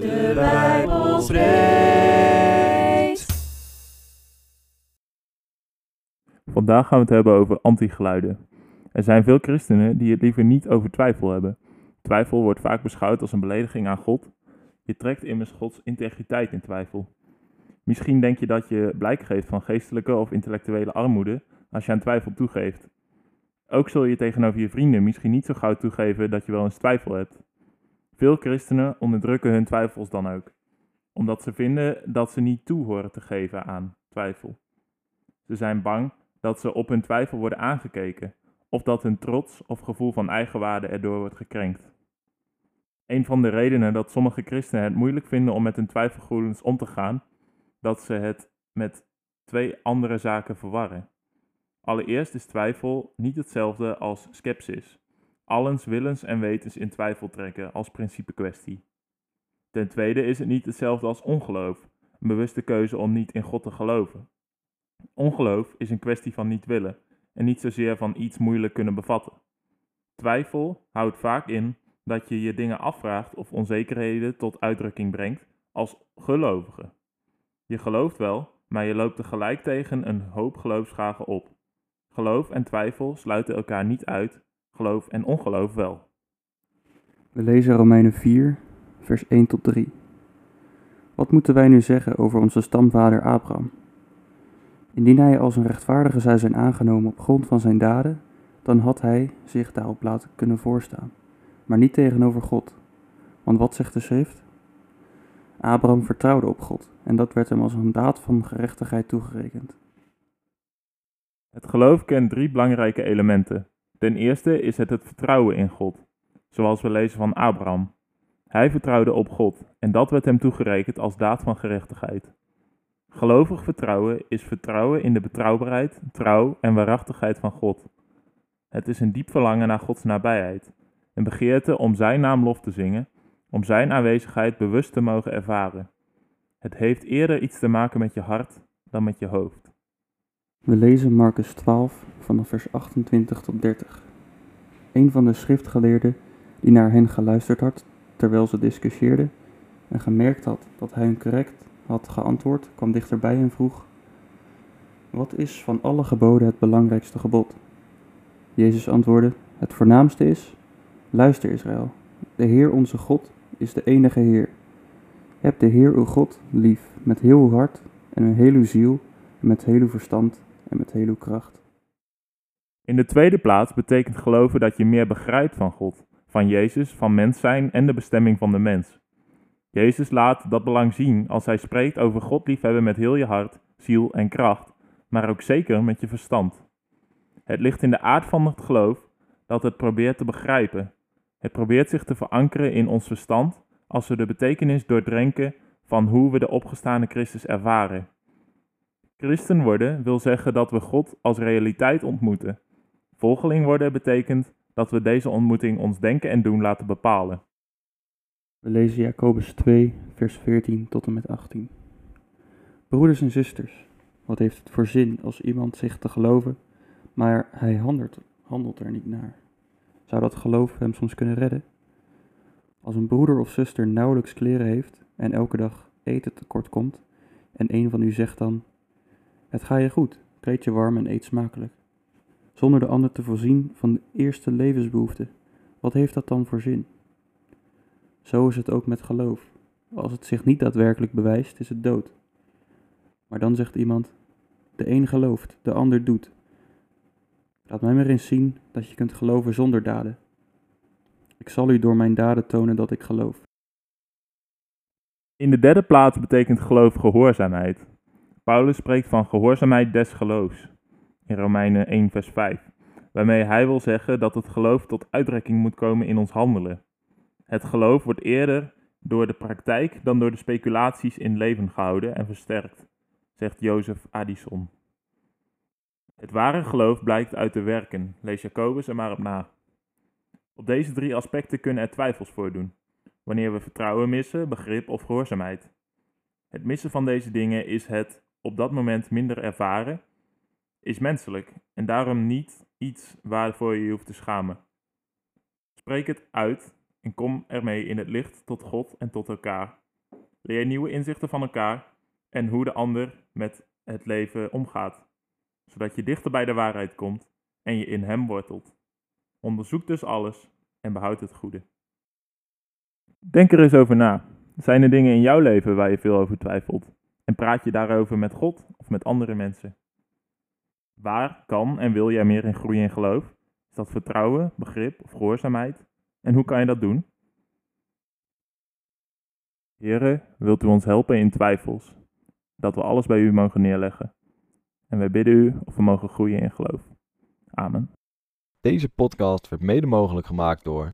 De Bijbel spreekt. Vandaag gaan we het hebben over antigeluiden. Er zijn veel christenen die het liever niet over twijfel hebben. Twijfel wordt vaak beschouwd als een belediging aan God. Je trekt immers Gods integriteit in twijfel. Misschien denk je dat je blijk geeft van geestelijke of intellectuele armoede als je aan twijfel toegeeft. Ook zul je tegenover je vrienden misschien niet zo gauw toegeven dat je wel eens twijfel hebt. Veel christenen onderdrukken hun twijfels dan ook, omdat ze vinden dat ze niet toe horen te geven aan twijfel. Ze zijn bang dat ze op hun twijfel worden aangekeken, of dat hun trots of gevoel van eigenwaarde erdoor wordt gekrenkt. Een van de redenen dat sommige christenen het moeilijk vinden om met hun twijfelgevoelens om te gaan, dat ze het met twee andere zaken verwarren. Allereerst is twijfel niet hetzelfde als skepsis. Allens willens en wetens in twijfel trekken als principe kwestie. Ten tweede is het niet hetzelfde als ongeloof, een bewuste keuze om niet in God te geloven. Ongeloof is een kwestie van niet willen en niet zozeer van iets moeilijk kunnen bevatten. Twijfel houdt vaak in dat je je dingen afvraagt of onzekerheden tot uitdrukking brengt als gelovige. Je gelooft wel, maar je loopt tegelijk tegen een hoop geloofsvragen op. Geloof en twijfel sluiten elkaar niet uit, geloof en ongeloof wel. We lezen Romeinen 4, vers 1 tot 3. Wat moeten wij nu zeggen over onze stamvader Abraham? Indien hij als een rechtvaardige zou zijn aangenomen op grond van zijn daden, dan had hij zich daarop laten kunnen voorstaan, maar niet tegenover God. Want wat zegt de schrift? Abraham vertrouwde op God en dat werd hem als een daad van gerechtigheid toegerekend. Het geloof kent drie belangrijke elementen. Ten eerste is het het vertrouwen in God, zoals we lezen van Abraham. Hij vertrouwde op God en dat werd hem toegerekend als daad van gerechtigheid. Gelovig vertrouwen is vertrouwen in de betrouwbaarheid, trouw en waarachtigheid van God. Het is een diep verlangen naar Gods nabijheid, een begeerte om Zijn naam lof te zingen, om Zijn aanwezigheid bewust te mogen ervaren. Het heeft eerder iets te maken met je hart dan met je hoofd. We lezen Marcus 12 vanaf vers 28 tot 30. Een van de schriftgeleerden die naar hen geluisterd had terwijl ze discussieerden en gemerkt had dat hij hun correct had geantwoord, kwam dichterbij en vroeg: Wat is van alle geboden het belangrijkste gebod? Jezus antwoordde: Het voornaamste is: Luister Israël, de Heer onze God is de enige Heer. Heb de Heer uw God lief met heel uw hart en met heel uw ziel en met heel uw verstand en met heel uw kracht. In de tweede plaats betekent geloven dat je meer begrijpt van God, van Jezus, van mens zijn en de bestemming van de mens. Jezus laat dat belang zien als hij spreekt over God liefhebben met heel je hart, ziel en kracht, maar ook zeker met je verstand. Het ligt in de aard van het geloof dat het probeert te begrijpen. Het probeert zich te verankeren in ons verstand als we de betekenis doordrenken van hoe we de opgestane Christus ervaren. Christen worden wil zeggen dat we God als realiteit ontmoeten. Volgeling worden betekent dat we deze ontmoeting ons denken en doen laten bepalen. We lezen Jacobus 2, vers 14 tot en met 18. Broeders en zusters, wat heeft het voor zin als iemand zegt te geloven, maar hij handelt, handelt er niet naar? Zou dat geloof hem soms kunnen redden? Als een broeder of zuster nauwelijks kleren heeft en elke dag eten tekort komt, en een van u zegt dan: Het ga je goed, kleed je warm en eet smakelijk, zonder de ander te voorzien van de eerste levensbehoefte, wat heeft dat dan voor zin? Zo is het ook met geloof. Als het zich niet daadwerkelijk bewijst, is het dood. Maar dan zegt iemand: De een gelooft, de ander doet. Laat mij maar eens zien dat je kunt geloven zonder daden. Ik zal u door mijn daden tonen dat ik geloof. In de derde plaats betekent geloof gehoorzaamheid. Paulus spreekt van gehoorzaamheid des geloofs in Romeinen 1, vers 5, waarmee hij wil zeggen dat het geloof tot uitdrukking moet komen in ons handelen. Het geloof wordt eerder door de praktijk dan door de speculaties in leven gehouden en versterkt, zegt Jozef Addison. Het ware geloof blijkt uit de werken, lees Jacobus er maar op na. Op deze drie aspecten kunnen er twijfels voordoen, wanneer we vertrouwen missen, begrip of gehoorzaamheid. Het missen van deze dingen is het op dat moment minder ervaren, is menselijk en daarom niet iets waarvoor je je hoeft te schamen. Spreek het uit en kom ermee in het licht tot God en tot elkaar. Leer nieuwe inzichten van elkaar en hoe de ander met het leven omgaat, zodat je dichter bij de waarheid komt en je in hem wortelt. Onderzoek dus alles en behoud het goede. Denk er eens over na. Zijn er dingen in jouw leven waar je veel over twijfelt? En praat je daarover met God of met andere mensen? Waar kan en wil jij meer in groeien in geloof? Is dat vertrouwen, begrip of gehoorzaamheid? En hoe kan je dat doen? Heren, wilt u ons helpen in twijfels, dat we alles bij u mogen neerleggen. En wij bidden u of we mogen groeien in geloof. Amen. Deze podcast werd mede mogelijk gemaakt door